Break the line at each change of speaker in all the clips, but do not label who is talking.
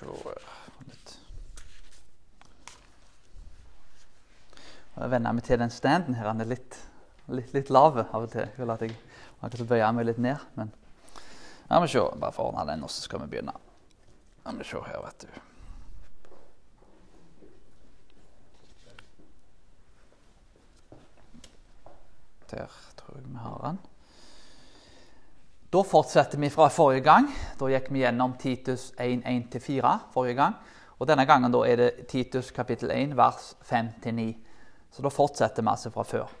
se. Jeg venner meg til den standen her. Den er litt, litt, litt lav av og til. Jeg vil at jeg må kanskje bøye meg litt ned. Men la meg se. Bare for å ordne den, og så skal vi begynne. La meg se her, vet du. Der tror jeg vi har den. Da fortsetter vi fra forrige gang. Da gikk vi gjennom Titus 1.1-4 forrige gang. Og denne gangen er det Titus kapittel 1 vers 5-9. Så da fortsetter vi altså fra før.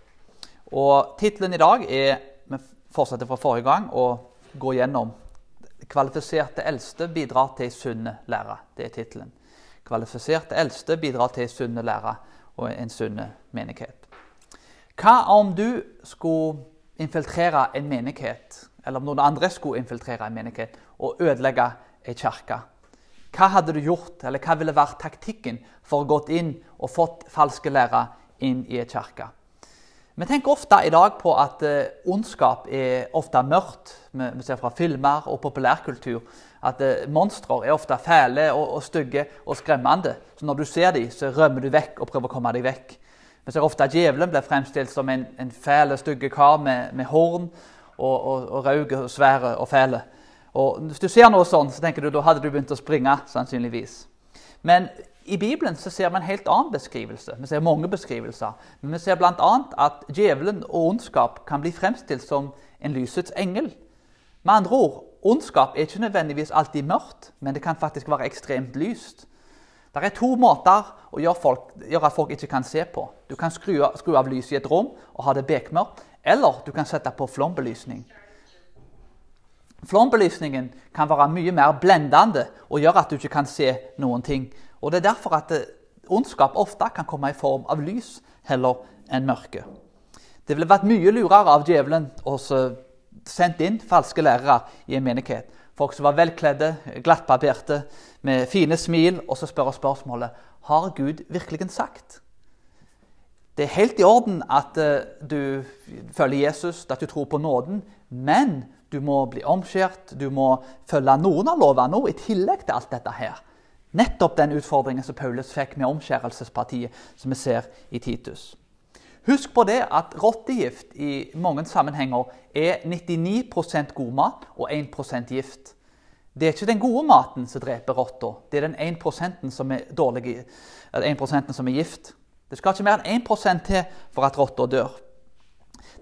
Og Tittelen i dag er Vi fortsetter fra forrige gang og går gjennom Kvalifiserte eldste bidrar til sunn lære. Det er tittelen. Kvalifiserte eldste bidrar til sunn lære og en sunn menighet. Hva om du skulle infiltrere en menighet, eller om noen andre skulle infiltrere en menighet og ødelegge ei kirke? Hva hadde du gjort, eller hva ville vært taktikken for å gått inn og fått falske lærere inn i ei kirke? Vi tenker ofte i dag på at uh, ondskap er ofte mørkt. Vi, ser fra filmer og populærkultur at uh, monstre er ofte fæle og stygge og skremmende. Så når du ser dem, så rømmer du vekk og prøver å komme deg vekk. Vi ser ofte at djevelen blir fremstilt som en, en fæl, stygge kar med, med horn og, og, og rauge og svære og fæle. Og Hvis du ser noe sånn, så tenker du da hadde du begynt å springe. sannsynligvis. Men i Bibelen så ser vi en helt annen beskrivelse. Vi ser mange beskrivelser. Men vi ser bl.a. at djevelen og ondskap kan bli fremstilt som en lysets engel. Med andre ord, ondskap er ikke nødvendigvis alltid mørkt, men det kan faktisk være ekstremt lyst. Det er to måter å gjøre, folk, gjøre at folk ikke kan se på. Du kan skru, skru av lyset i et rom og ha det bekmørkt, eller du kan sette på flombelysning. Flombelysningen kan være mye mer blendende og gjøre at du ikke kan se noen ting. Og Det er derfor at ondskap ofte kan komme i form av lys heller enn mørke. Det ville vært mye lurere av djevelen å sendt inn falske lærere i en menighet. Folk som var velkledde, glattbarberte, med fine smil, og så spør spørsmålet har Gud virkelig sagt. Det er helt i orden at uh, du følger Jesus, at du tror på nåden, men du må bli omskjært, du må følge noen av lovene i tillegg til alt dette her. Nettopp den utfordringen som Paulus fikk med omskjærelsespartiet, som vi ser i Titus. Husk på det at rottegift i mange sammenhenger er 99 god mat og 1% gift. Det er ikke den gode maten som dreper rotta, det er den 1 som er, dårlig, 1 som er gift. Det skal ikke mer enn 1% til for at rotta dør.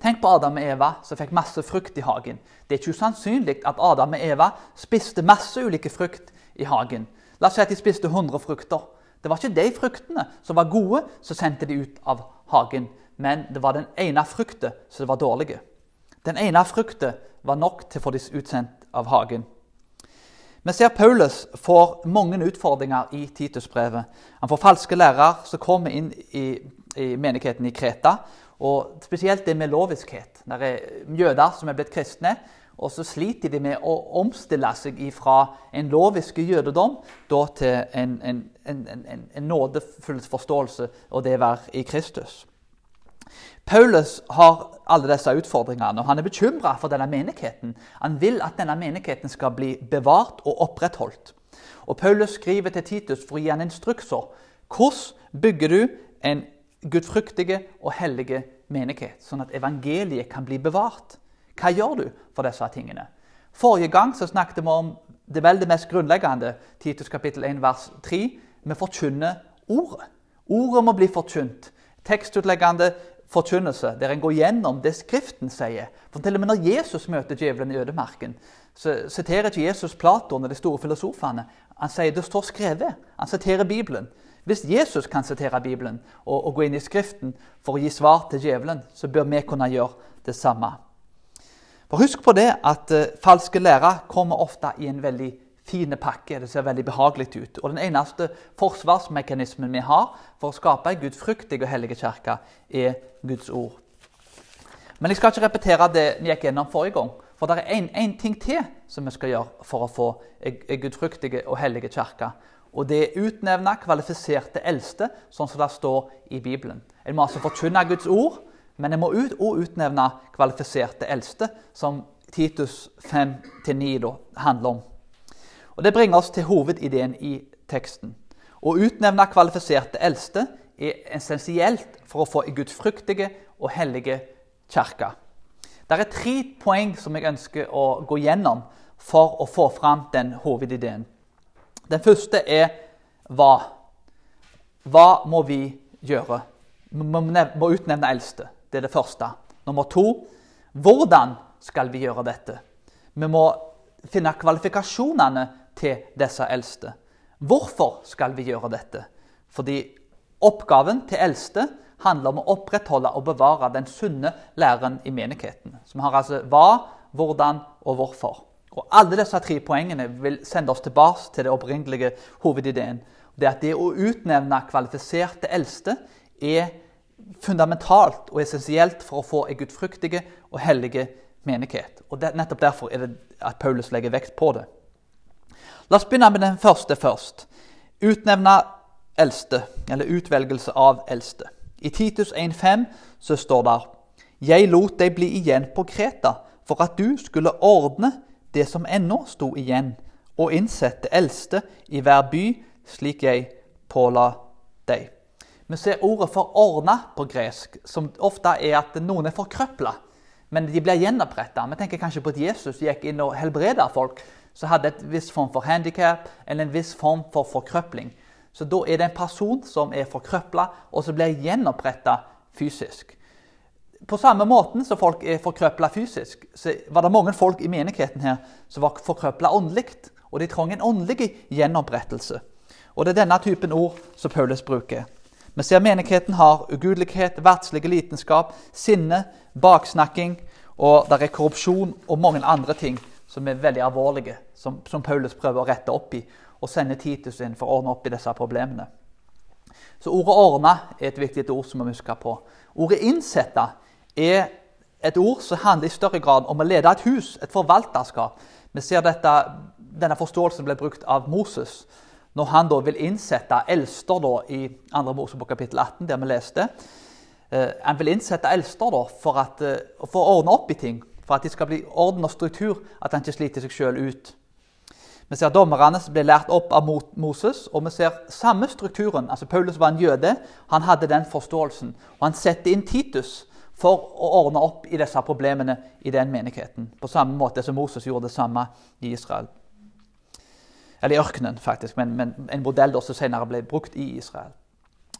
Tenk på Adam og Eva som fikk masse frukt i hagen. Det er ikke usannsynlig at Adam og Eva spiste masse ulike frukt i hagen. La oss si at de spiste 100 frukter. Det var ikke de fruktene som var gode, som sendte de ut av hagen. Men det var den ene frukten som var dårlige. Den ene frukten var nok til å få de utsendt av hagen. Vi ser Paulus får mange utfordringer i Titusbrevet. Han får falske lærere som kommer inn i, i menigheten i Kreta. Og Spesielt det med loviskhet. Det er jøder som er blitt kristne, og så sliter de med å omstille seg fra en lovisk jødedom til en, en, en, en nådefull forståelse og det å være i Kristus. Paulus har alle disse utfordringene, og han er bekymra for denne menigheten. Han vil at denne menigheten skal bli bevart og opprettholdt. Og Paulus skriver til Titus for å gi han instrukser. Hvordan bygger du en gudfryktige og hellige menighet, sånn at evangeliet kan bli bevart? Hva gjør du for disse tingene? Forrige gang så snakket vi om det veldig mest grunnleggende, Titus kapittel 1 vers 3. Vi forkynner ordet. Ordet må bli forkynt. Tekstutleggende forkynnelse, der en går gjennom det Skriften sier. For til og med når Jesus møter djevelen i ødemarken, så siterer ikke Jesus Platon og de store filosofene. Han sier det står skrevet. Han siterer Bibelen. Hvis Jesus kan sitere Bibelen og, og gå inn i Skriften for å gi svar til djevelen, så bør vi kunne gjøre det samme. For Husk på det at uh, falske lærere kommer ofte i en veldig fin pakke. Det ser veldig behagelig ut. Og Den eneste forsvarsmekanismen vi har for å skape en gudfryktig og hellig kirke, er Guds ord. Men jeg skal ikke repetere det vi gikk gjennom forrige gang. For det er én ting til som vi skal gjøre for å få en gudfryktig og hellig kirke. Og det er utnevne kvalifiserte eldste, sånn som det står i Bibelen. En må altså forkynne Guds ord men jeg må ut og utnevne kvalifiserte eldste, som Titus 5-9 handler om. Og Det bringer oss til hovedideen i teksten. Å utnevne kvalifiserte eldste er essensielt for å få en gudfryktige og hellige kirke. Det er tre poeng som jeg ønsker å gå gjennom for å få fram den hovedideen. Den første er hva. Hva må vi gjøre? Vi må utnevne eldste. Det er det første. Nummer to hvordan skal vi gjøre dette? Vi må finne kvalifikasjonene til disse eldste. Hvorfor skal vi gjøre dette? Fordi oppgaven til eldste handler om å opprettholde og bevare den sunne læren i menigheten. Som har altså hva, hvordan og hvorfor. Og Alle disse tre poengene vil sende oss tilbake til det opprinnelige hovedideen. Det at det å utnevne kvalifiserte eldste er fundamentalt og essensielt for å få en gudfryktige og hellige menighet. Og det, Nettopp derfor er det at Paulus legger vekt på det. La oss begynne med den første først. Utnevne eldste, eller utvelgelse av eldste. I Titus 1,5 så står det Jeg lot deg bli igjen på Kreta for at du skulle ordne det som ennå sto igjen, og innsette eldste i hver by, slik jeg påla deg. Vi ser ordet for 'ordna' på gresk, som ofte er at noen er forkrøpla, men de blir gjenoppretta. Vi tenker kanskje på at Jesus gikk inn og helbreda folk som hadde et viss form for handikap eller en viss form for forkrøpling. Så da er det en person som er forkrøpla, og som blir gjenoppretta fysisk. På samme måten som folk er forkrøpla fysisk, så var det mange folk i menigheten her som var forkrøpla åndelig. Og de trenger en åndelig gjenopprettelse. Og det er denne typen ord som Paulus bruker. Vi ser menigheten har ugudelighet, verdslige litenskap, sinne, baksnakking, og det er korrupsjon og mange andre ting som er veldig alvorlige, som, som Paulus prøver å rette opp i og sender Titus inn for å ordne opp i disse problemene. Så Ordet 'ordne' er et viktig ord som vi må huske på. Ordet 'innsette' er et ord som handler i større grad om å lede et hus, et forvalterskap. Vi ser dette, Denne forståelsen ble brukt av Moses når han da vil innsette eldster da, i 2. Mosebok kapittel 18, der vi leste. Eh, han vil innsette eldster da, for, at, eh, for, å ordne opp i ting, for at de skal bli orden og struktur, at han ikke sliter seg sjøl ut. Vi ser dommerne som ble lært opp av Moses, og vi ser samme strukturen. altså Paulus var en jøde, han hadde den forståelsen. Og han setter inn Titus for å ordne opp i disse problemene i den menigheten. På samme måte som Moses gjorde det samme i Israel. Eller i ørkenen, faktisk, men, men en modell som senere ble brukt i Israel.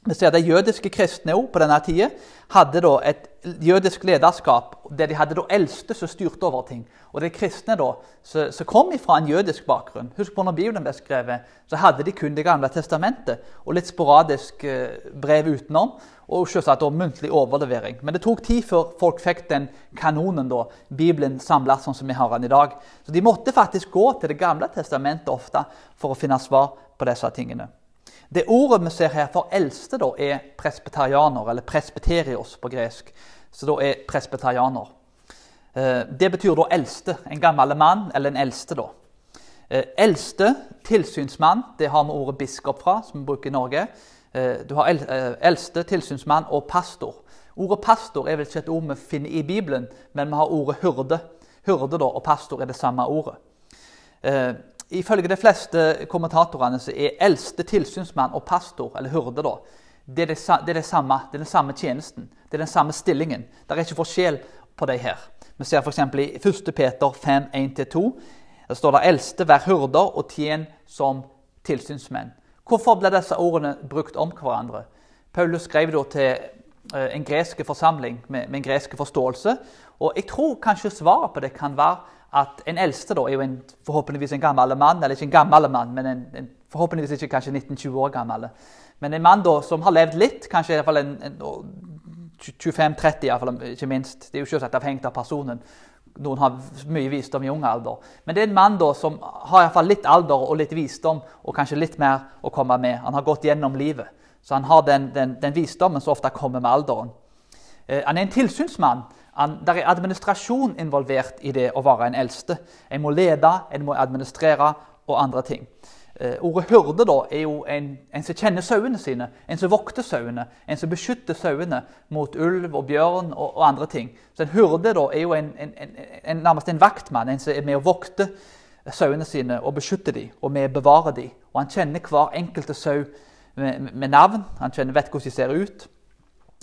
Vi ser De jødiske kristne på denne tida hadde da et jødisk lederskap der de hadde da eldste som styrte over ting. Og de kristne da, som kom fra en jødisk bakgrunn Husk på når Bibelen ble skrevet, så hadde de kun Det gamle testamentet og litt sporadisk eh, brev utenom. Og selvsagt da muntlig overlevering. Men det tok tid før folk fikk den kanonen, da, Bibelen samla sånn som vi har den i dag. Så de måtte faktisk gå til Det gamle testamentet ofte for å finne svar på disse tingene. Det ordet vi ser her for eldste, da, er presbeterianer, eller presbeterios på gresk. Så da er presbeterianer. Eh, det betyr da eldste. En gammel mann eller en eldste, da. Eh, eldste, tilsynsmann, det har vi ordet biskop fra, som vi bruker i Norge. Eh, du har eldste, tilsynsmann og pastor. Ordet pastor er vel ikke et ord vi finner i Bibelen, men vi har ordet hyrde. Hyrde da, og pastor er det samme ordet. Ifølge de fleste kommentatorene så er eldste tilsynsmann og pastor, eller hyrde, da, det er, det, det er det, samme, det er den samme tjenesten. Det er den samme stillingen. Det er ikke forskjell på de her. Vi ser f.eks. i 1. Peter 5, 1-2. Der står det 'eldste vær hyrder og tjen som tilsynsmenn'. Hvorfor ble disse ordene brukt om hverandre? Paulus skrev da til eh, en gresk forsamling med, med en gresk forståelse. Og jeg tror kanskje svaret på det kan være at en eldste da, er jo en, forhåpentligvis en gammel mann, eller ikke en gammel mann, men en, en, forhåpentligvis ikke kanskje 19-20 år gammel. Men en mann da, som har levd litt, kanskje i en, en 25-30 ikke minst. Det er jo selvsagt avhengig av personen. Noen har mye visdom i ung alder. Men det er en mann da som har i fall litt alder og litt visdom, og kanskje litt mer å komme med. Han har gått gjennom livet. Så han har den, den, den visdommen som ofte kommer med alderen. Eh, han er en tilsynsmann. Det er administrasjon involvert i det å være en eldste. En må lede, en må administrere og andre ting. Eh, ordet hyrde er jo en, en, som kjenner sauene sine, en som vokter sauene, en som beskytter sauene mot ulv og bjørn og, og, andre ting. Så En hyrde er jo en, nærmest en vaktmann, en som er med å vokte sauene sine og beskytte dem og med å bevare dem. Og han kjenner hver enkelte sau med, med, navn. Han kjenner, vet hvordan de ser ut.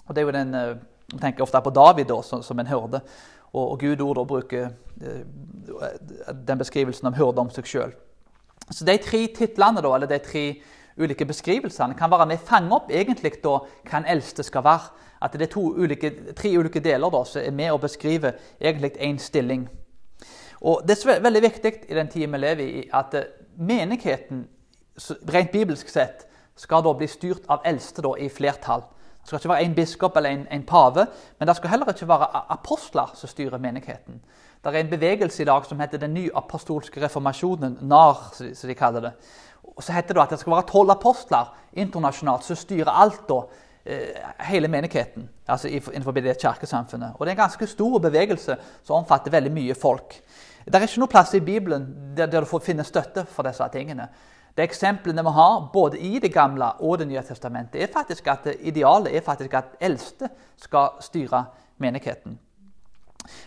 Og det er jo den, Eh, tenker ofte på David da, som, som en hyrde. Og, og Gud ord bruker eh, den beskrivelsen om hyrde om seg sjøl. Så de tre titlene, da, eller de tre ulike beskrivelsene, kan være med å fange opp egentlig da hva en eldste skal være. At det er ulike, tre ulike deler da, som er med å beskrive egentlig én stilling. Og Det er veldig viktig i den tida vi lever i, at eh, menigheten rent bibelsk sett skal da bli styrt av eldste da, i flertall. Det skal ikke være en biskop eller en, en, pave, men det skal heller ikke være apostler som styrer menigheten. Det er en bevegelse i dag som heter Den nye apostolske reformasjonen, NAR, som de kaller det. Og så heter det at det skal være tolv apostler internasjonalt som styrer alt da, eh, hele menigheten altså innenfor det kirkesamfunnet. Og Det er en ganske stor bevegelse som omfatter veldig mye folk. Det er ikke noe plass i Bibelen der, der du får finne støtte for disse tingene. De eksemplene vi har både i Det gamle og Det nye testamentet, er faktisk at idealet er faktisk at eldste skal styre menigheten.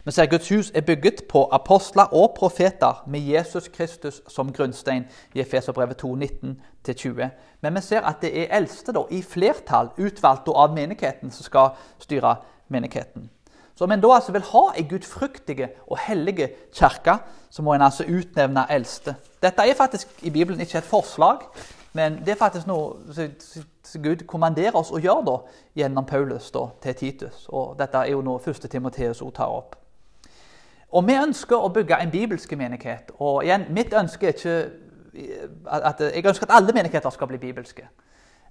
Vi ser Guds hus er bygget på apostler og profeter med Jesus Kristus som grunnstein i Efeserbrevet 2, 19-20. Men vi ser at det er eldste da, i flertall, utvalgte av menigheten, som skal styre menigheten. Så om en da altså vil ha ei gudfryktige og hellige kirke, så må en altså utnevne eldste. Dette er faktisk i Bibelen ikke et forslag, men det er faktisk noe Gud kommanderer oss å gjøre da, gjennom Paulus da, til Titus. Og dette er jo noe første Timoteus tar opp. Og Vi ønsker å bygge en bibelsk menighet. og igjen, Mitt ønske er ikke at, Jeg ønsker at alle menigheter skal bli bibelske.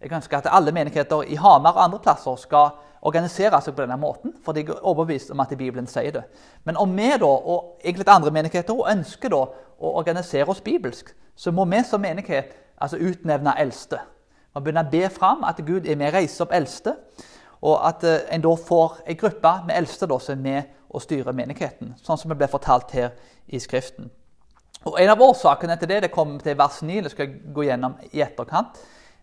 Jeg ønsker at alle menigheter i Hamar og andre plasser skal organisere seg på denne måten, for de er overbevist om at Bibelen sier det. Men om vi da, og egentlig andre menigheter ønsker da å organisere oss bibelsk, så må vi som menighet altså utnevne eldste. Man begynner å be fram at Gud er med å reise opp eldste, og at uh, en da får en gruppe med eldste da, som er med å styre menigheten, sånn som det ble fortalt her i Skriften. Og En av årsakene til det det kommer til vers 9, det skal jeg gå gjennom i etterkant.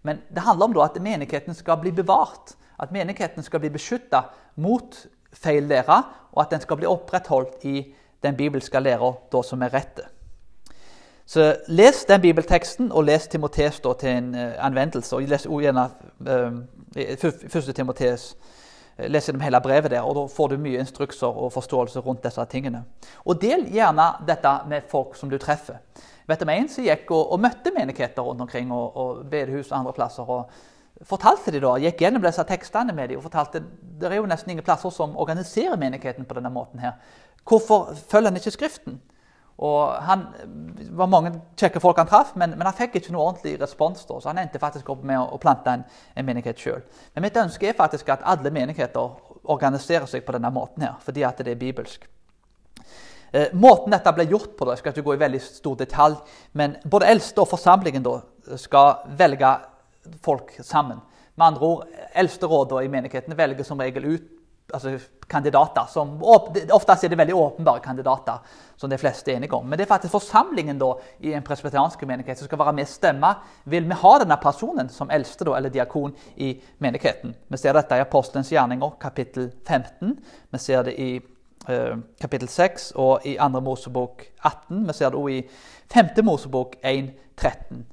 Men det handler om at menigheten skal bli bevart. At menigheten skal bli beskytta mot feil lære, og at den skal bli opprettholdt i den bibelske læra som er rette. Så Les den bibelteksten, og les Timoteus til en uh, anvendelse. og Les også gjerne uh, første Timoteus. Uh, les gjennom hele brevet der, og Da får du mye instrukser og forståelse rundt disse tingene. Og Del gjerne dette med folk som du treffer. Vet du, En som gikk og, og, møtte menigheter rundt omkring, og, og bedehus og andre plasser. og fortalte de da, gikk gjennom disse tekstene med dem og fortalte det er jo nesten ingen plasser som organiserer menigheten på denne måten. her. Hvorfor følger han ikke Skriften? Og Han var mange kjekke folk han traff, men, men, han fikk ikke noe ordentlig respons. da, Så han endte faktisk opp med å, å plante en, en menighet sjøl. Men mitt ønske er faktisk at alle menigheter organiserer seg på denne måten, her, fordi at det er bibelsk. Eh, måten dette ble gjort på, da, jeg skal ikke gå i veldig stor detalj, men både eldste og forsamlingen da, skal velge folk sammen. Med andre ord, Eldsterådet i menigheten velger som regel ut altså, kandidater. som Oftest er det veldig åpenbare kandidater, som de fleste er enige om. Men det er faktisk forsamlingen da, i en presbyteriansk menighet som skal være med stemme. Vil vi ha denne personen som eldste da, eller diakon i menigheten? Vi ser dette i Apostelens gjerninger, kapittel 15. Vi ser det i kapittel 6 og i 2. Mosebok 18. Vi ser det også i 5. Mosebok 1, 13.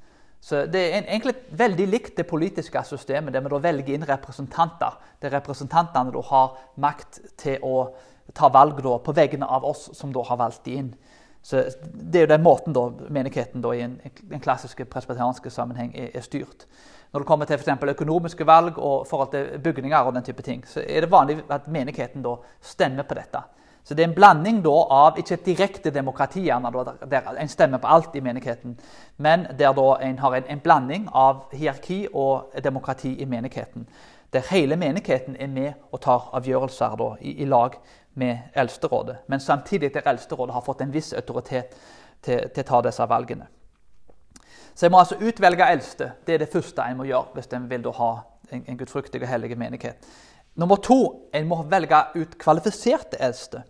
Så Det er egentlig veldig likt det politiske systemet, der vi da velger inn representanter. Der representantene da har makt til å ta valg da, på vegne av oss som da har valgt de inn. Så Det er jo den måten da menigheten da, i en, en klassiske presbeterianske sammenheng er, er, styrt. Når det kommer til for økonomiske valg og forhold til bygninger, og den type ting, så er det vanlig at menigheten da stemmer på dette. Så det er en blanding da av ikke et direkte demokrati, der en stemmer på alt i menigheten, men der da en har en, en blanding av hierarki og demokrati i menigheten. Der hele menigheten er med og tar avgjørelser da, i, i, lag med Eldsterådet. Men samtidig der Eldsterådet har fått en viss autoritet til, til å ta disse valgene. Så jeg må altså utvelge eldste. Det er det første en må gjøre hvis en vil ha en, en gudfryktig og hellig menighet. Nummer to en må velge ut kvalifiserte eldste.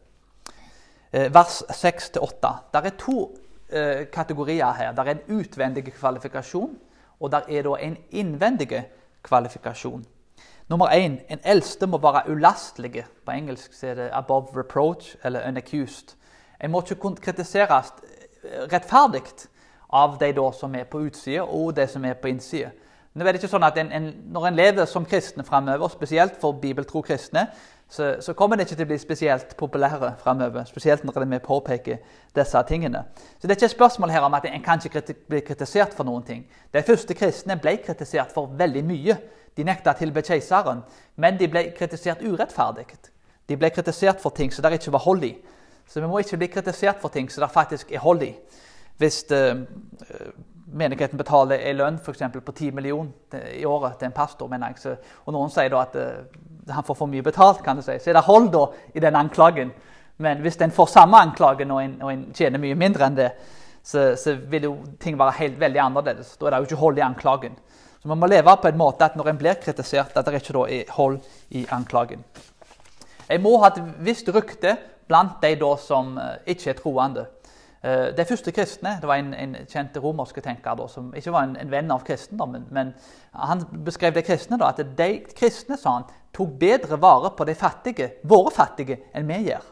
Eh, vers 6-8. Det er to eh, kategorier her. Det er en utvendig kvalifikasjon, og det er en innvendig kvalifikasjon. Nummer én en eldste må være ulastelig. På engelsk er det 'above reproach' eller 'unaccused'. En må ikke kritiseres eh, rettferdig av de som er på utsida, og de som er på innsida. Nå er det ikke sånn at en, en, Når en lever som kristne framover, spesielt for bibeltro kristne, så, så, kommer det ikke til å bli spesielt populære framover. Spesielt når vi påpeker disse tingene. Så det er ikke et spørsmål her om at en kan ikke bli kritisert for noen ting. De første kristne ble kritisert for veldig mye. De nekta å tilbe keiseren, men de ble kritisert urettferdig. De ble kritisert for ting som det ikke var hold i. Så vi må ikke bli kritisert for ting som det faktisk er hold i. Hvis uh, menigheten betaler en lønn for på 10 millioner i året til en pastor, mener jeg, så, og noen sier da at uh, han får for mye betalt, kan du si, så er det hold da i den anklagen. Men hvis en får samme anklagen og en, og en tjener mye mindre enn det, så, så, vil jo ting være helt veldig annerledes. Da er det jo ikke hold i anklagen. Så man må leve på en måte at når en blir kritisert, at det ikke da er hold i anklagen. En må ha et visst rykte blant de da som eh, ikke er troende. Eh, de første kristne det var en, en kjent romersk tenker da, som ikke var en, en, venn av kristendommen. Men han beskrev de kristne da, at de kristne sa han, tok bedre vare på de fattige, våre fattige enn vi gjør.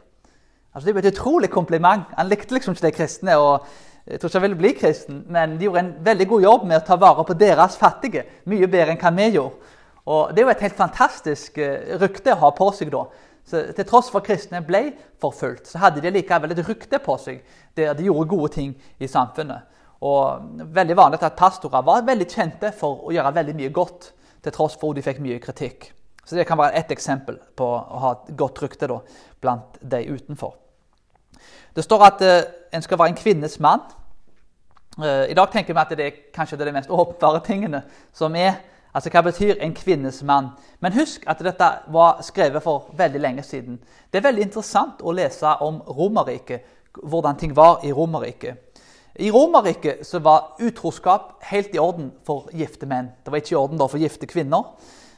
Altså, det var et utrolig kompliment. Han likte liksom ikke de kristne. og jeg tror ikke han ville bli kristen, men de gjorde en veldig god jobb med å ta vare på deres fattige. Mye bedre enn hva vi gjorde. Og Det er jo et helt fantastisk eh, rykte å ha på seg da. Så til tross for at kristne ble forfulgt, så hadde de likevel et rykte på seg der de gjorde gode ting i samfunnet. Og veldig vanlig at pastorer var veldig kjente for å gjøre veldig mye godt, til tross for at de fikk mye kritikk. Så Det kan være ett eksempel på å ha et godt rykte da, blant de utenfor. Det står at uh, en skal være en kvinnes mann. Uh, I dag tenker vi at det er kanskje det er de mest åpenbare tingene som er Altså hva betyr en kvinnes mann? Men husk at dette var skrevet for veldig lenge siden. Det er veldig interessant å lese om Romerriket, hvordan ting var i Romerriket. I Romerriket var utroskap helt i orden for gifte menn. Det var ikke i orden for gifte kvinner.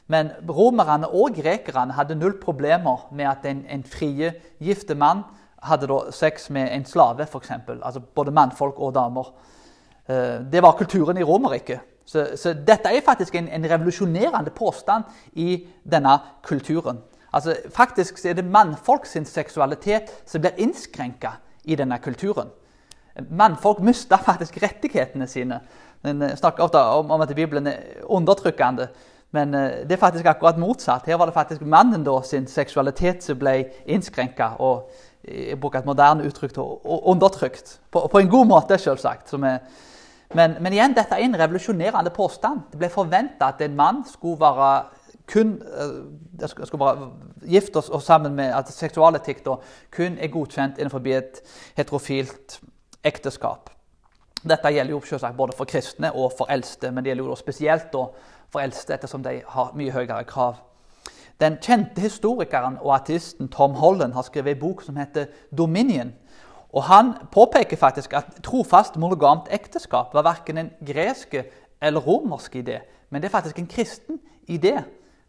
Men romerne og grekerne hadde null problemer med at en, en frie, gifte mann hadde sex med en slave, f.eks. Altså både mannfolk og damer. Eh, det var kulturen i Romerriket. Så, så, dette er faktisk en, en, revolusjonerende påstand i denne kulturen. Altså, faktisk er det mannfolk sin seksualitet som blir innskrenka i denne kulturen. Mannfolk mister faktisk rettighetene sine. En eh, snakker ofte om, om at Bibelen er undertrykkende, men uh, det er faktisk akkurat motsatt. Her var det faktisk mannen da, sin seksualitet som ble innskrenka og jeg bruker et moderne uttrykk undertrykt. På, på en god måte, selvsagt. som er men, men, igjen, dette er en revolusjonerende påstand. Det ble forventa at en mann skulle være kun uh, skulle være gift og, og sammen med at seksualetikk kun er godkjent innenfor et heterofilt ekteskap. Dette gjelder jo selvsagt både for kristne og for eldste, men det gjelder jo spesielt for eldste, ettersom de har mye høyere krav. Den kjente historikeren og ateisten Tom Holland har skrevet en bok som heter 'Dominion'. Og Han påpeker faktisk at trofast monogamt ekteskap var verken en gresk eller romersk idé, men det er faktisk en kristen idé.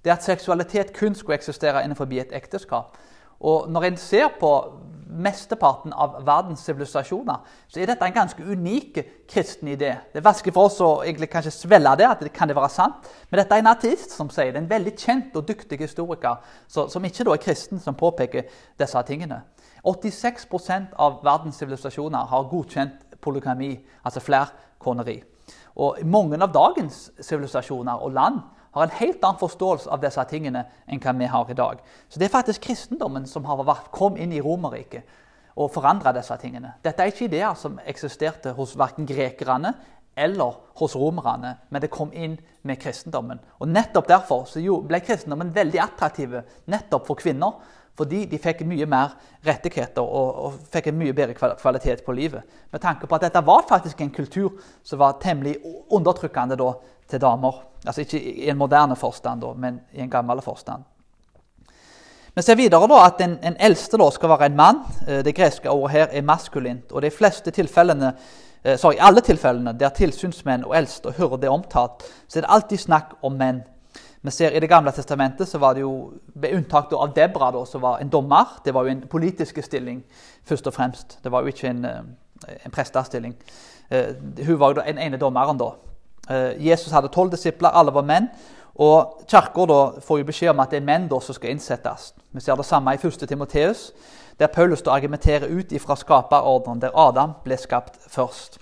Det at seksualitet kun skulle eksistere innenfor et ekteskap. Og Når en ser på mesteparten av verdens sivilisasjoner, så er dette en ganske unik kristen idé. Det er vanskelig for oss å egentlig kanskje svelge det, at det kan det være sant. Men dette er en artist som sier det. En veldig kjent og dyktig historiker som ikke er kristen, som påpeker disse tingene. 86% av verdens sivilisasjoner har godkjent polygami, altså flerkoneri. Og mange av dagens sivilisasjoner og land har en helt annen forståelse av disse tingene enn hva vi har i dag. Så det er faktisk kristendommen som har vært, kom inn i Romerriket og forandra disse tingene. Dette er ikke ideer som eksisterte hos verken grekerne eller hos romerne, men det kom inn med kristendommen. Og Nettopp derfor ble kristendommen veldig attraktiv nettopp for kvinner. Fordi de fikk mye mer rettigheter og, og, fikk en mye bedre kvalitet på livet. Med tanke på at dette var faktisk en kultur som var temmelig undertrykkende da, til damer. Altså Ikke i en moderne forstand, da, men i en gammel forstand. Vi ser videre da at en, en eldste da skal være en mann. Eh, det greske ordet her er maskulint. og de fleste tilfellene, eh, sorry, alle tilfellene der tilsynsmenn og eldste og hyrde er omtalt, så er det alltid snakk om menn. Vi ser I Det gamle testamentet så var det jo, med unntak av Debra, da, som var en dommer. Det var jo en politisk stilling, først og fremst. Det var jo ikke en, eh, en prestestilling. Uh, hun var jo den ene dommeren, da. Uh, Jesus hadde tolv disipler, alle var menn. Og Kirka får jo beskjed om at det er menn da som skal innsettes. Vi ser det samme i 1. Timoteus, der Paulus da argumenterer ut ifra skaperordenen, der Adam ble skapt først.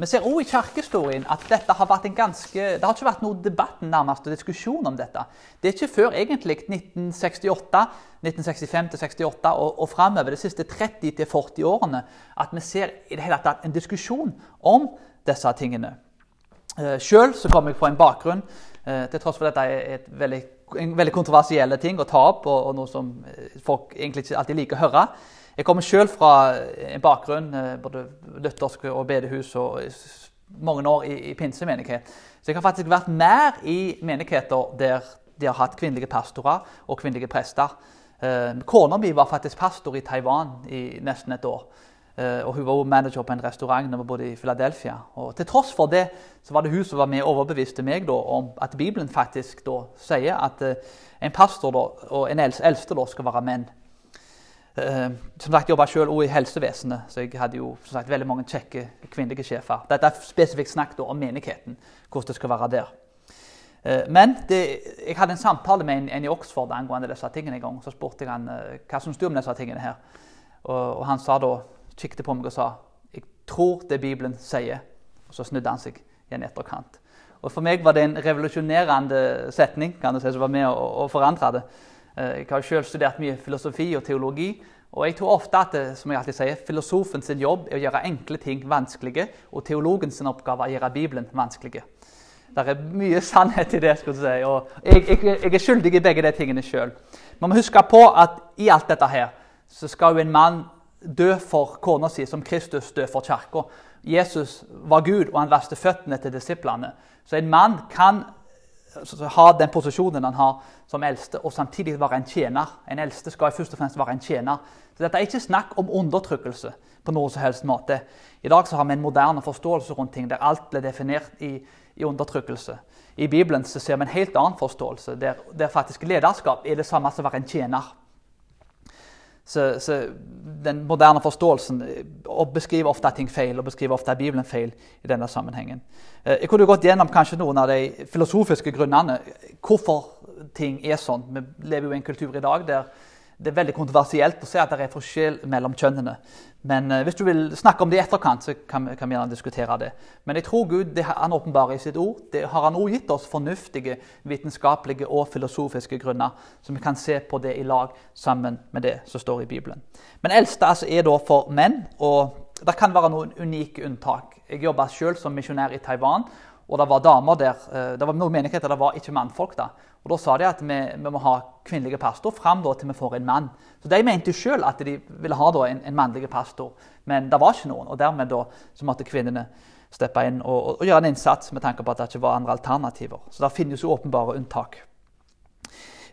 Vi ser også i kirkehistorien at dette har vært en ganske, det har ikke vært noe debatt nærmest, og diskusjon om dette. Det er ikke før egentlig 1968, 1965-68 og, og framover de siste 30-40 årene at vi ser i det hele tatt en diskusjon om disse tingene. Uh, Sjøl kommer jeg fra en bakgrunn, uh, til tross for at dette er veldig, en veldig kontroversiell ting å ta opp, og, og noe som eh, folk egentlig ikke alltid liker å høre. Jeg kommer selv fra en bakgrunn, eh, både luthersk og bedehus, og mange år i, i pinsemenighet. Så jeg har faktisk vært mer i menigheter der de har hatt kvinnelige pastorer og kvinnelige prester. Eh, Kona mi var faktisk pastor i Taiwan i nesten et år. Eh, og hun var også manager på en restaurant da vi bodde i Philadelphia. Og til tross for det så var det hun som var med og overbeviste meg da, om at Bibelen faktisk da sier at eh, en pastor da, og en eldste da, skal være menn. Uh, som sagt, jobba sjøl i helsevesenet, så jeg hadde jo som sagt, veldig mange kjekke kvinnelige sjefer. Dette er spesifikt snakk om menigheten, hvordan det skal være der. Uh, men det, jeg hadde en samtale med en, en, i Oxford angående disse tingene en gang. Så spurte jeg han uh, hva syns du om disse tingene her. Og, og han sa da, kikket på meg og sa jeg tror det Bibelen sier. Og så snudde han seg igjen etterkant. Og For meg var det en revolusjonerende setning kan du si, som var med å, å forandre det. Eh, jeg har selv studert mye filosofi og teologi. Og jeg tror ofte at eh, som jeg alltid sier, filosofen jobb er å gjøre enkle ting vanskelige, og teologen sin oppgave er å gjøre Bibelen vanskelige. Det er mye sannhet i det. skulle du si, og jeg, jeg, jeg er skyldig i begge de tingene sjøl. Man må huske på at i alt dette her, så skal jo en mann dø for kona si, som Kristus dø for kirka. Jesus var Gud, og han vasket føttene til disiplene. Så en mann kan ha den posisjonen han har som eldste, og samtidig være en tjener. En eldste skal først og fremst være en tjener. Så Dette er ikke snakk om undertrykkelse på noen som helst måte. I dag så har vi en moderne forståelse rundt ting der alt blir definert i, i undertrykkelse. I Bibelen så ser vi en helt annen forståelse, der, der faktisk lederskap er det samme som å være en tjener. Så, så, Den moderne forståelsen beskriver ofte ting feil, og beskriver ofte Bibelen feil i denne sammenhengen. Eh, jeg kunne gått gjennom kanskje noen av de filosofiske grunnene hvorfor ting er sånn. Vi lever jo i en kultur i dag der det er veldig kontroversielt å se at det er forskjell mellom kjønnene. Men eh, hvis du vil snakke om det i etterkant, så kan vi, kan vi gjerne diskutere det. Men jeg tror Gud det han åpenbarer i sitt ord. Det har han også gitt oss fornuftige, vitenskapelige og filosofiske grunner, så vi kan se på det i lag sammen med det som står i Bibelen. Men eldste altså, er da for menn, og det kan være noen unike unntak. Jeg jobba selv som misjonær i Taiwan, og det var damer der. Eh, det var noen menigheter det var ikke mannfolk. da. Og Da sa de at vi, vi må ha kvinnelige pastor fram da, til vi får en mann. Så De mente sjøl at de ville ha da, en, en mannlig pastor, men det var ikke noen. og Dermed da, så måtte kvinnene steppe inn og, og, og, gjøre en innsats med tanke på at det ikke var andre alternativer. Så det finnes jo åpenbare unntak.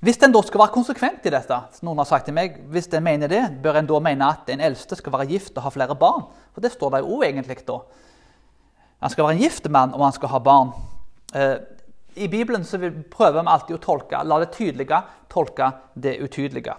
Hvis en da skal være konsekvent i dette, noen har sagt til meg, hvis en mener det, bør en da mene at en eldste skal være gift og ha flere barn? For det står det jo egentlig da. Han skal være en gift mann og han skal ha barn. Eh, I Bibelen så prøver vi alltid å tolke, la det tydelige tolke det utydelige.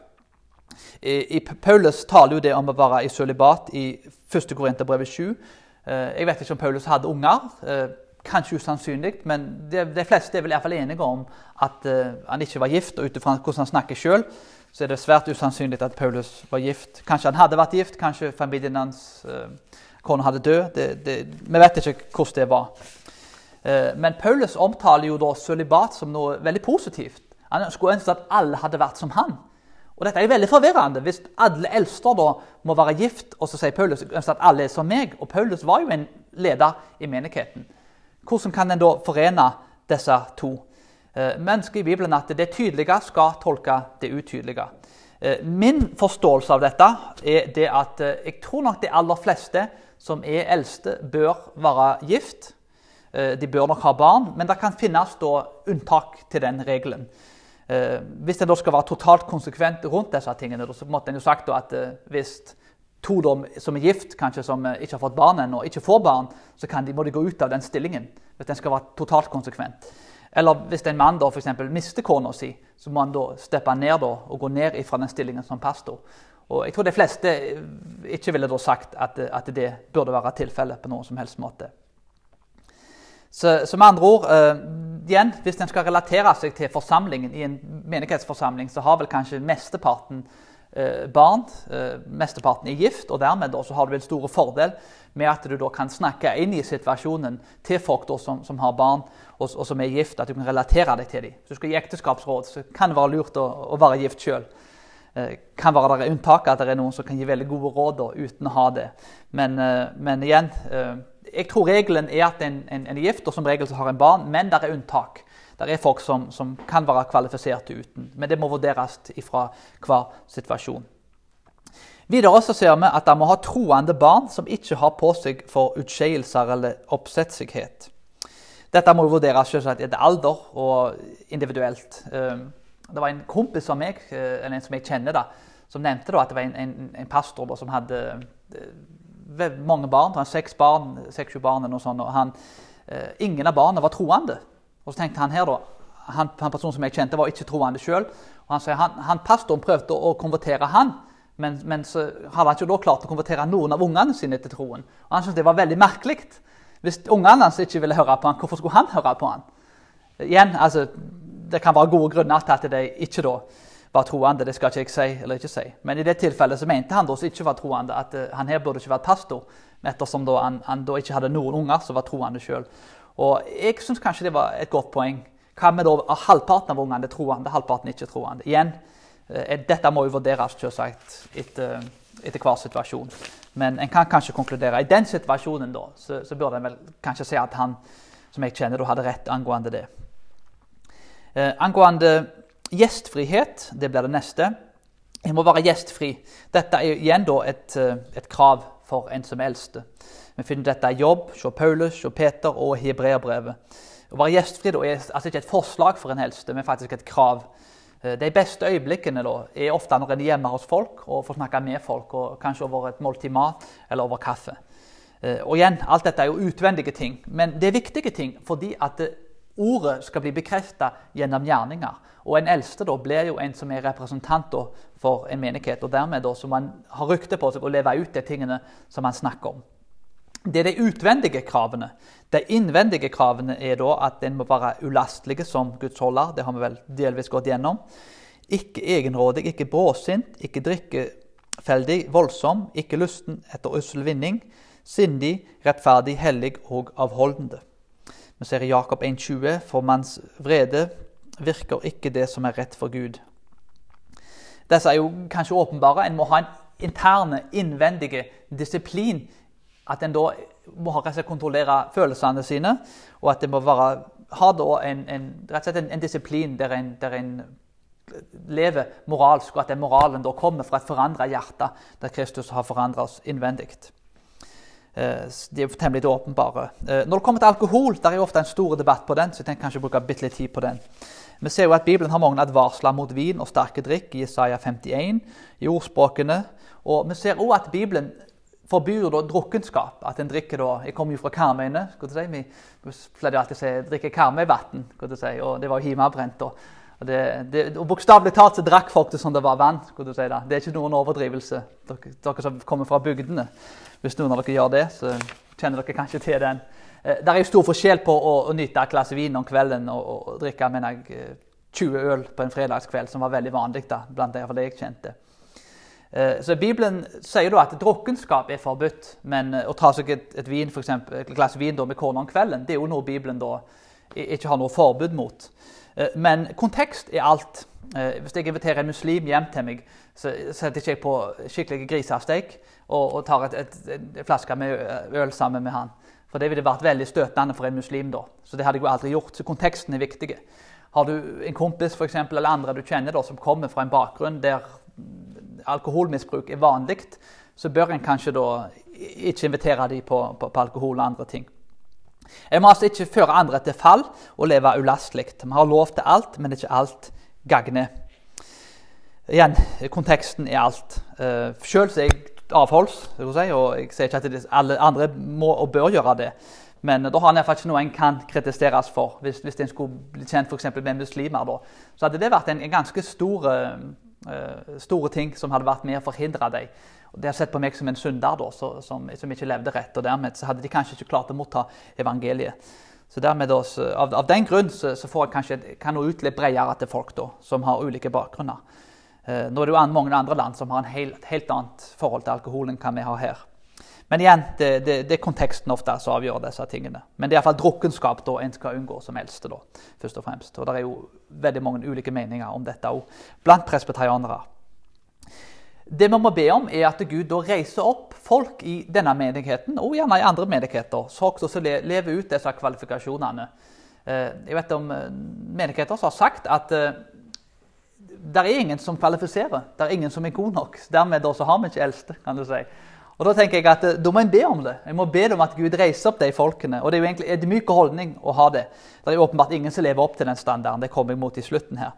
I, i Paulus taler jo det om å være i sølibat i 1. Korinterbrevet 7. Eh, jeg vet ikke om Paulus hadde unger. Eh, kanskje usannsynlig, men de, de fleste er vel i hvert fall enige om at han ikke var gift. Og ut ifra hvordan han snakker sjøl, så er det svært usannsynlig at Paulus var gift. Kanskje han hadde vært gift, kanskje familien hans kona hadde død. Vi vet ikke hvordan det var. Eh, men Paulus omtaler jo da sølibat som noe veldig positivt. Han skulle ønske at alle hadde vært som han. Og Dette er veldig forvirrende. Hvis alle eldster da må være gift, og så sier Paulus ønsker at alle er som meg, og Paulus var jo en leder i menigheten, hvordan kan en da forene disse to? Eh, men i Bibelen at det tydelige skal tolke det utydelige. Eh, min forståelse av dette er det at jeg tror nok de aller fleste som er eldste, bør være gift. Eh, de bør nok ha barn, men det kan finnes unntak til den regelen. Eh, hvis en skal være totalt konsekvent rundt disse tingene, så måtte en jo sagt at eh, hvis to som er gift, kanskje som ikke har fått barn ennå, ikke får barn, så de, må de gå ut av den stillingen. Hvis den skal være totalt konsekvent. Eller hvis en mann da for mister kona si, så må han da steppe ned da, og gå ned fra den stillingen som pastor. Og jeg tror de fleste ikke ville da sagt at, at det burde være tilfellet på noen som helst måte. Så, så med andre ord, uh, igjen, Hvis en skal relatere seg til forsamlingen i en menighetsforsamling, så har vel kanskje mesteparten uh, barn. uh, mesteparten er gift, og dermed da, har du en stor fordel med at du da kan snakke inn i situasjonen til folk da, som, som, har barn og, og, som er gift, at du kan relatere deg til dem. Hvis du skal gi ekteskapsråd, så kan det være lurt å, å være gift sjøl. Eh, kan være det unntak at det er noen som kan gi veldig gode råd da, uten å ha det. Men, men igjen, jeg tror regelen er at en, en, en er gift, og som regel så har en barn, men det er unntak. Det er folk som, som kan være kvalifiserte uten, men det må vurderes fra hver situasjon. Videre så ser vi at de må ha troende barn som ikke har på seg for utskeielser eller oppsetsighet. Dette må vurderes selvsagt etter alder og individuelt. Ehm, det var en kompis av meg, eh, eller en som jeg kjenner, da, som nevnte da, at det var en, en, en pastor da, som hadde eh, mange barn. Han seks barn, seks-sju barn eller noe sånt. og han, eh, Ingen av barna var troende. Og så tenkte han her da, han, han personen som jeg kjente, var ikke troende sjøl. Han sier han, han pastoren prøvde å konvertere han, men, men, så hadde han ikke da klart å konvertere noen av ungene sine til troen. Og Han syntes det var veldig merkelig. Hvis ungene hans ikke ville høre på han, hvorfor skulle han høre på han? Igjen, altså, Det kan være gode grunner til at de ikke da var troende. Det skal ikke jeg si eller ikke si. Men i det tilfellet så mente han da som ikke var troende, at uh, han her burde ikke vært pastor, ettersom da han, han, da ikke hadde noen unger som var troende sjøl. Og jeg syns kanskje det var et godt poeng. Hva med da halvparten av ungene er troende, halvparten ikke troende? Igjen, Eh, dette må jo vurderes selvsagt etter, etter hver situasjon. Men en kan kanskje konkludere i den situasjonen da, så, så burde en vel kanskje si at han som jeg kjenner, hadde rett angående det. Eh, angående gjestfrihet, det blir det neste. Jeg må være gjestfri. Dette er igjen da et, eh, et krav for en som er eldste. Vi finner dette i Jobb, hos Paulus, hos Peter og Hebreerbrevet. Å være gjestfri da, er altså ikke et forslag for en eldste, men faktisk et krav. Eh, de beste øyeblikkene da, er ofte når en er hjemme hos folk og får snakke med folk, og kanskje over et måltid mat eller over kaffe. Eh, og igjen, Alt dette er jo utvendige ting, men det er viktige ting fordi at ordet skal bli bekreftet gjennom gjerninger. Og En eldste da blir jo en som er representant for en menighet, og dermed da, som man har rykte på seg å leve ut de tingene som man snakker om. Det er de utvendige kravene. De innvendige kravene er da at en må være ulastelig som gudsholder. Det har vi vel delvis gått gjennom. Ikke egenrådig, ikke bråsint, ikke drikkefeldig, voldsom, ikke lysten etter ussel vinning, sindig, rettferdig, hellig og avholdende. Vi ser i Jakob 1,20.: For manns vrede virker ikke det som er rett for Gud. Disse er jo kanskje åpenbare. En må ha en interne, innvendige disiplin at en da må kontrollere følelsene sine, og at det må være, ha en, en, rett og slett en, en disiplin der en, der en, lever moralsk, og at den moralen da kommer fra et forandra hjerte, der Kristus har forandra oss innvendig. Eh, de er temmelig åpenbare. Eh, når det kommer til alkohol, der er jo ofte en stor debatt på den, så jeg tenker kanskje bruke bitte litt tid på den. Vi ser jo at Bibelen har mange advarsler mot vin og sterke drikk i Isaiah 51, i ordspråkene. Og vi ser òg at Bibelen forbyr da drukkenskap. At en drikker da Jeg kommer jo fra Karmøyene. Si. Vi pleide alltid å si 'drikke Karmøyvann', si, og det var jo hjemmebrent. Det, og Bokstavelig talt så drakk folk det som det var vann. Si, det. det er ikke noen overdrivelse, dere, dere, som kommer fra bygdene. Hvis noen av dere gjør det, så kjenner dere kanskje til den. Eh, det er jo stor forskjell på å, å nyte et glass vin om kvelden og, og, drikke mener jeg, 20 eh, øl på en fredagskveld, som var veldig vanlig da, blant de jeg kjente. Eh, så Bibelen sier da at drukkenskap er forbudt, men eh, å ta seg et, et, vin, for eksempel, et glass vin med kona om kvelden, det er jo noe Bibelen da ikke har noe forbud mot. Eh, men kontekst er alt. Hvis jeg inviterer en muslim hjem til meg, så setter ikke jeg på skikkelig grisesteik og, og tar et, flaske med øl sammen med han. For det ville vært veldig støtende for en muslim da. Så det hadde jeg jo aldri gjort. Så konteksten er viktig. Har du en kompis for eksempel, eller andre du kjenner da, som kommer fra en bakgrunn der alkoholmisbruk er vanlig, så bør en kanskje da ikke invitere dem på, på, på, alkohol og andre ting. En må altså ikke føre andre til fall og leve ulastelig. Vi har lov til alt, men ikke alt gagner. Igjen, konteksten er alt. Uh, Selv er jeg avholds, si, og jeg sier ikke at alle andre må og bør gjøre det. Men da har han iallfall ikke noe en kan kritiseres for. Hvis, hvis en skulle bli kjent for med muslimer, da, så hadde det vært en, en ganske stor Eh, store ting som hadde vært med å forhindre dem. Og de har sett på meg som en synder da, som, som, ikke levde rett. og Dermed så hadde de kanskje ikke klart å motta evangeliet. Så dermed da, så, av, av, den grunn så, så får jeg kanskje, kan nå ut litt bredere til folk da, som har ulike bakgrunner. Eh, nå er det jo mange andre land som har en helt, helt annet forhold til alkohol enn hva vi har her. Men igjen, det, det, det er konteksten ofte som avgjør disse tingene. Men det er iallfall drukkenskap da en skal unngå som eldste. da, først Og fremst. Og det er jo veldig mange ulike meninger om dette òg blant presbeterianere. Det vi må be om, er at Gud da reiser opp folk i denne menigheten, og gjerne i andre menigheter, så også lever ut disse kvalifikasjonene. Eh, jeg vet om eh, menigheter som har sagt at det er ingen som kvalifiserer. Det er ingen som er god nok. Dermed har vi ikke eldste. kan du si. Og Da tenker jeg at eh, da må en be om det. Jeg må be om at Gud reiser opp de folkene. Og Det er jo egentlig en myk holdning å ha det. Det er jo åpenbart ingen som lever opp til den standarden. Det kommer jeg mot i slutten her.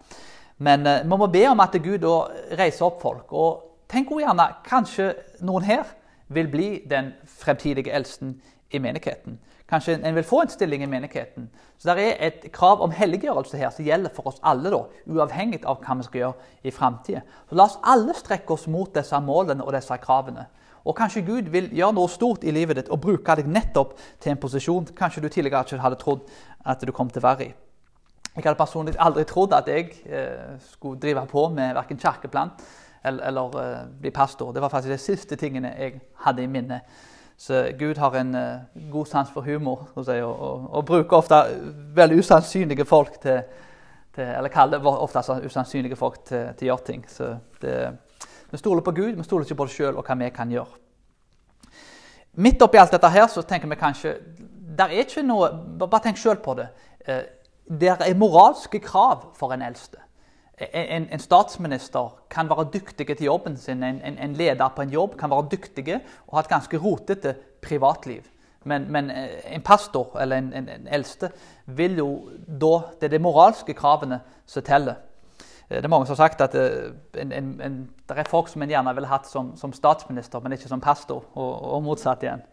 Men uh, vi må be om at Gud da reiser opp folk. Og tenk også gjerne kanskje noen her vil bli den fremtidige eldsten i menigheten. Kanskje en vil få en stilling i menigheten. Så det er et krav om helliggjørelse her som gjelder for oss alle, da, uavhengig av hva vi skal gjøre i framtida. La oss alle strekke oss mot disse målene og disse kravene. Og kanskje Gud vil gjøre noe stort i livet ditt og bruke deg nettopp til en posisjon kanskje du tidligere ikke hadde trodd at du kom til å være i. Jeg hadde personlig aldri trodd at jeg eh, skulle drive på med verken kirkeplan eller, eller eh, bli pastor. Det var faktisk de siste tingene jeg hadde i minne. Så Gud har en uh, god sans for humor og, og, og, bruker ofte veldig usannsynlige folk til, til Eller kaller ofte usannsynlige folk til, til å gjøre ting. Så det, vi stoler på Gud, vi stoler ikke på oss sjøl og hva vi kan gjøre. Midt oppi alt dette her så tenker vi kanskje der er ikke noe, Bare tenk sjøl på det. Eh, det er moralske krav for en eldste en, en, statsminister kan være dyktig til jobben sin, en, en, leder på en jobb kan være dyktig og ha et ganske rotete privatliv. Men, men eh, en pastor eller en, eldste vil jo da Det er de moralske kravene som teller. Eh, det er mange som har sagt at eh, det er folk som en gjerne ville hatt som, som, statsminister, men ikke som pastor, og, og motsatt igjen.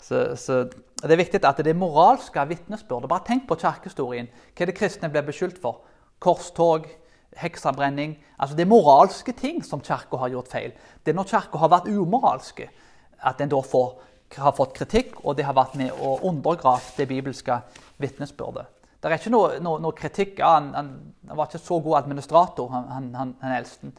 Så, så, Det er viktig at det er moralske vitnesbyrd. Bare tenk på kirkehistorien. Hva er det kristne blir beskyldt for? Korstog, heksabrenning. Altså Det er moralske ting som Kirka har gjort feil. Det er når Kirka har vært umoralske, at en da får, har fått kritikk, og det har vært med å undergrave det bibelske vitnesbyrdet. Det er ikke noe, noe, noe kritikk. Ja, han, han, var ikke så god administrator, han, han, han eldsten.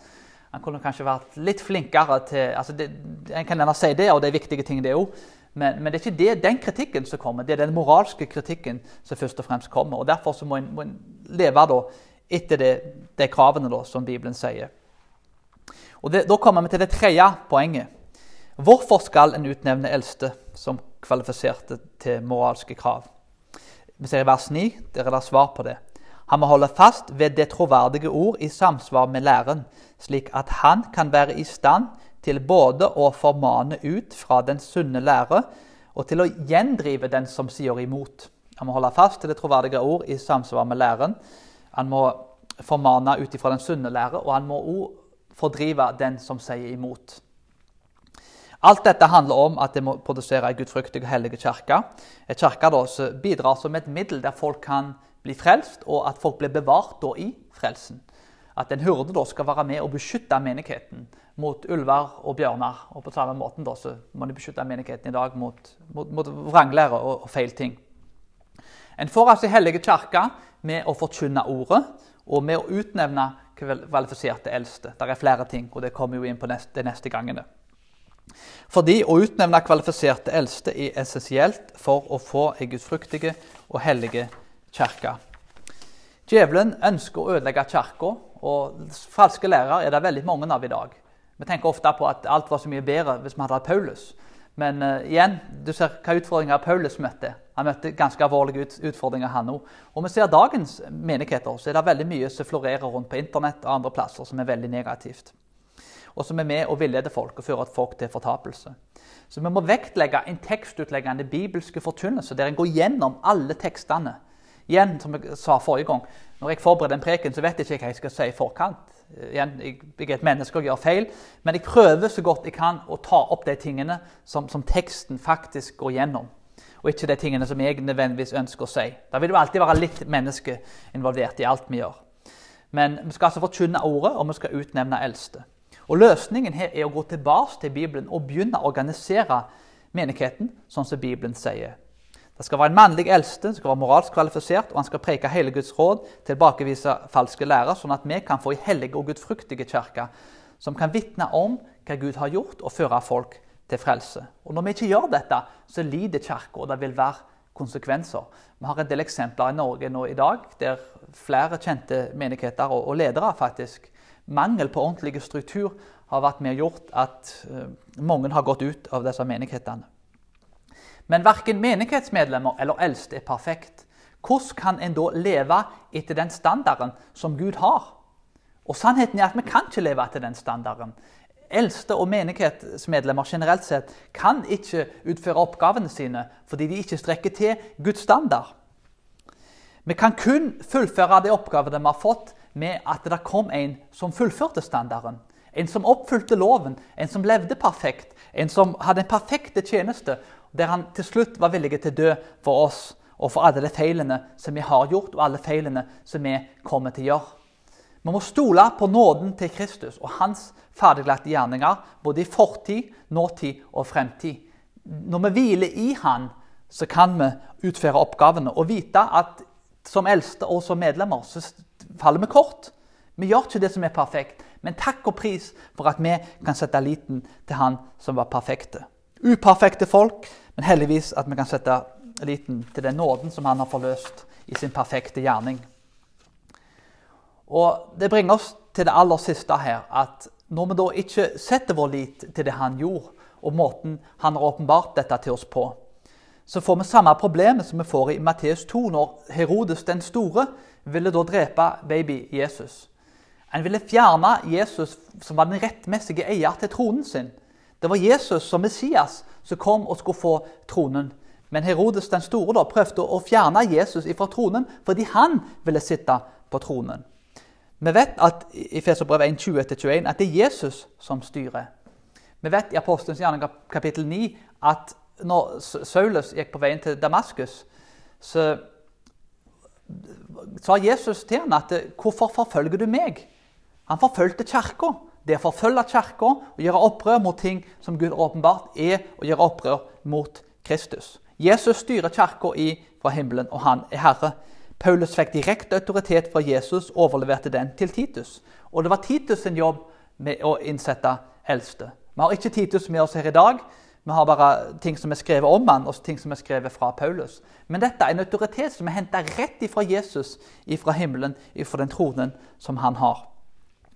Han kunne kanskje vært litt flinkere til altså En kan gjerne si det, og det er viktige ting, det òg. Men, men, det er ikke det, den kritikken som kommer, det er den moralske kritikken som først og fremst kommer. og Derfor må må en leve da etter det, de kravene da, som Bibelen sier. Og det, Da kommer vi til det tredje poenget. Hvorfor skal en utnevne eldste som kvalifiserte til moralske krav? Vi ser i vers 9, der er det svar på det. Han må holde fast ved det troverdige ord i samsvar med læren, slik at han kan være i stand til både å formane ut fra den sunne lære og til å gjendrive den som sier imot. Han må holde fast til det troverdige ord i samsvar med læren, han må formane ut ifra den sunne lære, og han må òg fordrive den som sier imot. Alt dette handler om at det må produsere en gudfryktig og hellig kirke. En kirke bidrar som et middel der folk kan bli frelst, og at folk blir bevart i frelsen. At en hurde da skal være med og beskytte menigheten mot ulver og bjørner. Og på samme måten da, må de beskytte menigheten i dag mot, mot, mot vranglære og, og feil ting. En får altså hellige kirke med å forkynne ordet og med å utnevne kvalifiserte eldste. Det er flere ting, og det kommer jo inn på neste, de neste gangene. Fordi å utnevne kvalifiserte eldste er essensielt for å få ei gudfryktige og hellige kirke. Djevelen ønsker å ødelegge kirka, og falske lærere er det veldig mange av i dag. Vi tenker ofte på at alt var så mye bedre hvis vi hadde hatt Paulus. Men uh, igjen, du ser hva utfordringer Paulus møtte. Han møtte ganske alvorlige utfordringer, han òg. Og vi ser dagens menigheter, så er det veldig mye som florerer rundt på internett og andre plasser som er veldig negativt. Og som er med å villede folk og fører folk til fortapelse. Så vi må vektlegge en tekstutleggende bibelske forkynnelse, der en går gjennom alle tekstene. Igjen, som jeg sa forrige gang, når jeg forbereder en preken, så vet jeg ikke hva jeg skal si i forkant. Igjen, jeg, er et menneske og gjør feil, men jeg prøver så godt jeg kan å ta opp de tingene som, som teksten faktisk går gjennom og ikke de tingene som jeg nødvendigvis ønsker å si. Da vil det alltid være litt menneske involvert i alt vi gjør. Men vi skal altså forkynne ordet, og vi skal utnevne eldste. Og Løsningen her er å gå tilbake til Bibelen og begynne å organisere menigheten sånn som Bibelen sier. Det skal være en mannlig eldste, skal være moralsk kvalifisert, og han skal preke hele Guds råd, tilbakevise falske lærer, sånn at vi kan få ei hellig og gudfryktige kirke som kan vitne om hva Gud har gjort, og føre folk til frelse. Og Når vi ikke gjør dette, så lider kirka, og det vil være konsekvenser. Vi har en del eksempler i Norge nå i dag der flere kjente menigheter og, og ledere faktisk Mangel på ordentlig struktur har vært med og gjort at uh, mange har gått ut av disse menighetene. Men verken menighetsmedlemmer eller eldste er perfekt. Hvordan kan en da leve etter den standarden som Gud har? Og Sannheten er at vi kan ikke leve etter den standarden. Eldste og menighetsmedlemmer generelt sett kan ikke utføre oppgavene sine fordi de ikke strekker til Guds standard. Vi kan kun fullføre de oppgavene vi har fått, med at det kom en som fullførte standarden. En som oppfylte loven, en som levde perfekt, en som hadde en perfekte tjeneste, der han til slutt var villig til å dø for oss og for alle de feilene som vi har gjort, og alle feilene som vi kommer til å gjøre. Vi må stole på nåden til Kristus og hans ferdiglagte gjerninger, både i fortid, nåtid og fremtid. Når vi hviler i Han, så kan vi utføre oppgavene og vite at som eldste og som medlemmer så faller vi kort. Vi gjør ikke det som er perfekt, men takk og pris for at vi kan sette liten til Han som var perfekte. Uperfekte folk, men heldigvis at vi kan sette liten til den nåden som Han har forløst i sin perfekte gjerning. Og Det bringer oss til det aller siste her, at når vi da ikke setter vår lit til det han gjorde, og måten han har åpenbart dette til oss på, så får vi samme problemet som vi får i Matteus 2, når Herodes den store ville da drepe baby Jesus. Han ville fjerne Jesus, som var den rettmessige eier til tronen sin. Det var Jesus som Messias som kom og skulle få tronen. Men Herodes den store da prøvde å fjerne Jesus fra tronen fordi han ville sitte på tronen. Vi vet at i Feserbrevet 1.20-21 at det er Jesus som styrer. Vi vet i Apostelens gjerning kapittel 9 at når Saulus gikk på veien til Damaskus, så sa Jesus til ham at 'Hvorfor forfølger du meg?' Han forfølgte kirka. Det å forfølge kirka og gjøre opprør mot ting som Gud åpenbart er å gjøre opprør mot Kristus. Jesus styrer kirka fra himmelen, og han er herre. Paulus fikk direkte autoritet fra Jesus og overleverte den til Titus. Og det var Titus' sin jobb med å innsette eldste. Vi har ikke Titus med oss her i dag. Vi har bare ting som er skrevet om han, og ting som er skrevet fra Paulus. Men dette er en autoritet som er henta rett ifra Jesus, ifra himmelen, ifra den tronen som han har.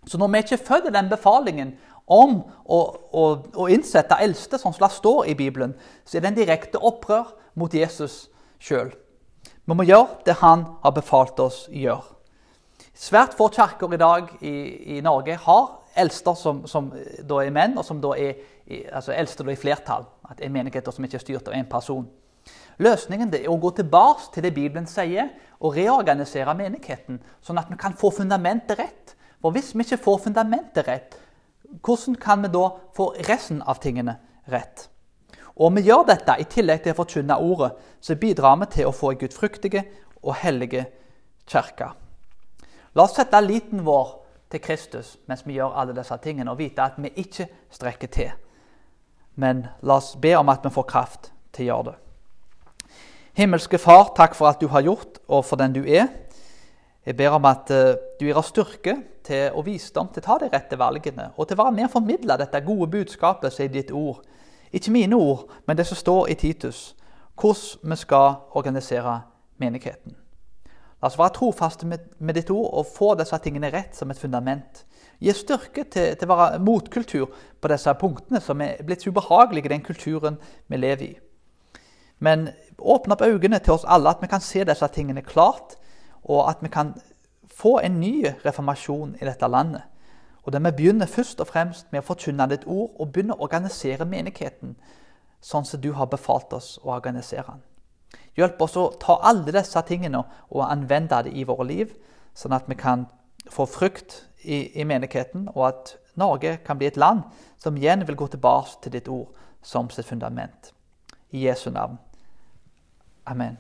Så når vi ikke følger den befalingen om å, å, å innsette eldste, sånn som det står i Bibelen, så er det en direkte opprør mot Jesus sjøl. Vi må gjøre det han har befalt oss å gjøre. Svært få kirker i dag i, i Norge har eldster som, som, da er menn, og som da er altså eldste da i flertall. At er menigheter som ikke er styrt av én person. Løsningen er å gå tilbake til det Bibelen sier, og reorganisere menigheten, sånn at vi kan få fundamentet rett. For hvis vi ikke får fundamentet rett, hvordan kan vi da få resten av tingene rett? Og om vi gjør dette i tillegg til å forkynne ordet, så bidrar vi til å få en gudfryktige og hellige kirke. La oss sette liten vår til Kristus mens vi gjør alle disse tingene, og vite at vi ikke strekker til. Men la oss be om at vi får kraft til å gjøre det. Himmelske Far, takk for at du har gjort, og for den du er. Jeg ber om at uh, du gir oss styrke til og visdom til å ta de rette valgene, og til å være med og formidle dette gode budskapet som er ditt ord ikke mine ord, men det som står i Titus, hvordan vi skal organisere menigheten. La oss være trofaste med, ditt ord og få disse tingene rett som et fundament. Gi styrke til å være motkultur på disse punktene som er blitt så ubehagelige i den kulturen vi lever i. Men åpne opp øynene til oss alle, at vi kan se disse tingene klart, og at vi kan få en ny reformasjon i dette landet. Og der vi begynner først og fremst med å forkynne ditt ord og begynne å organisere menigheten sånn som du har befalt oss å organisere den. Hjelp oss å ta alle disse tingene og anvende det i våre liv, sånn at vi kan få frukt i, i menigheten, og at Norge kan bli et land som igjen vil gå tilbake til ditt ord som sitt fundament. I Jesu navn. Amen.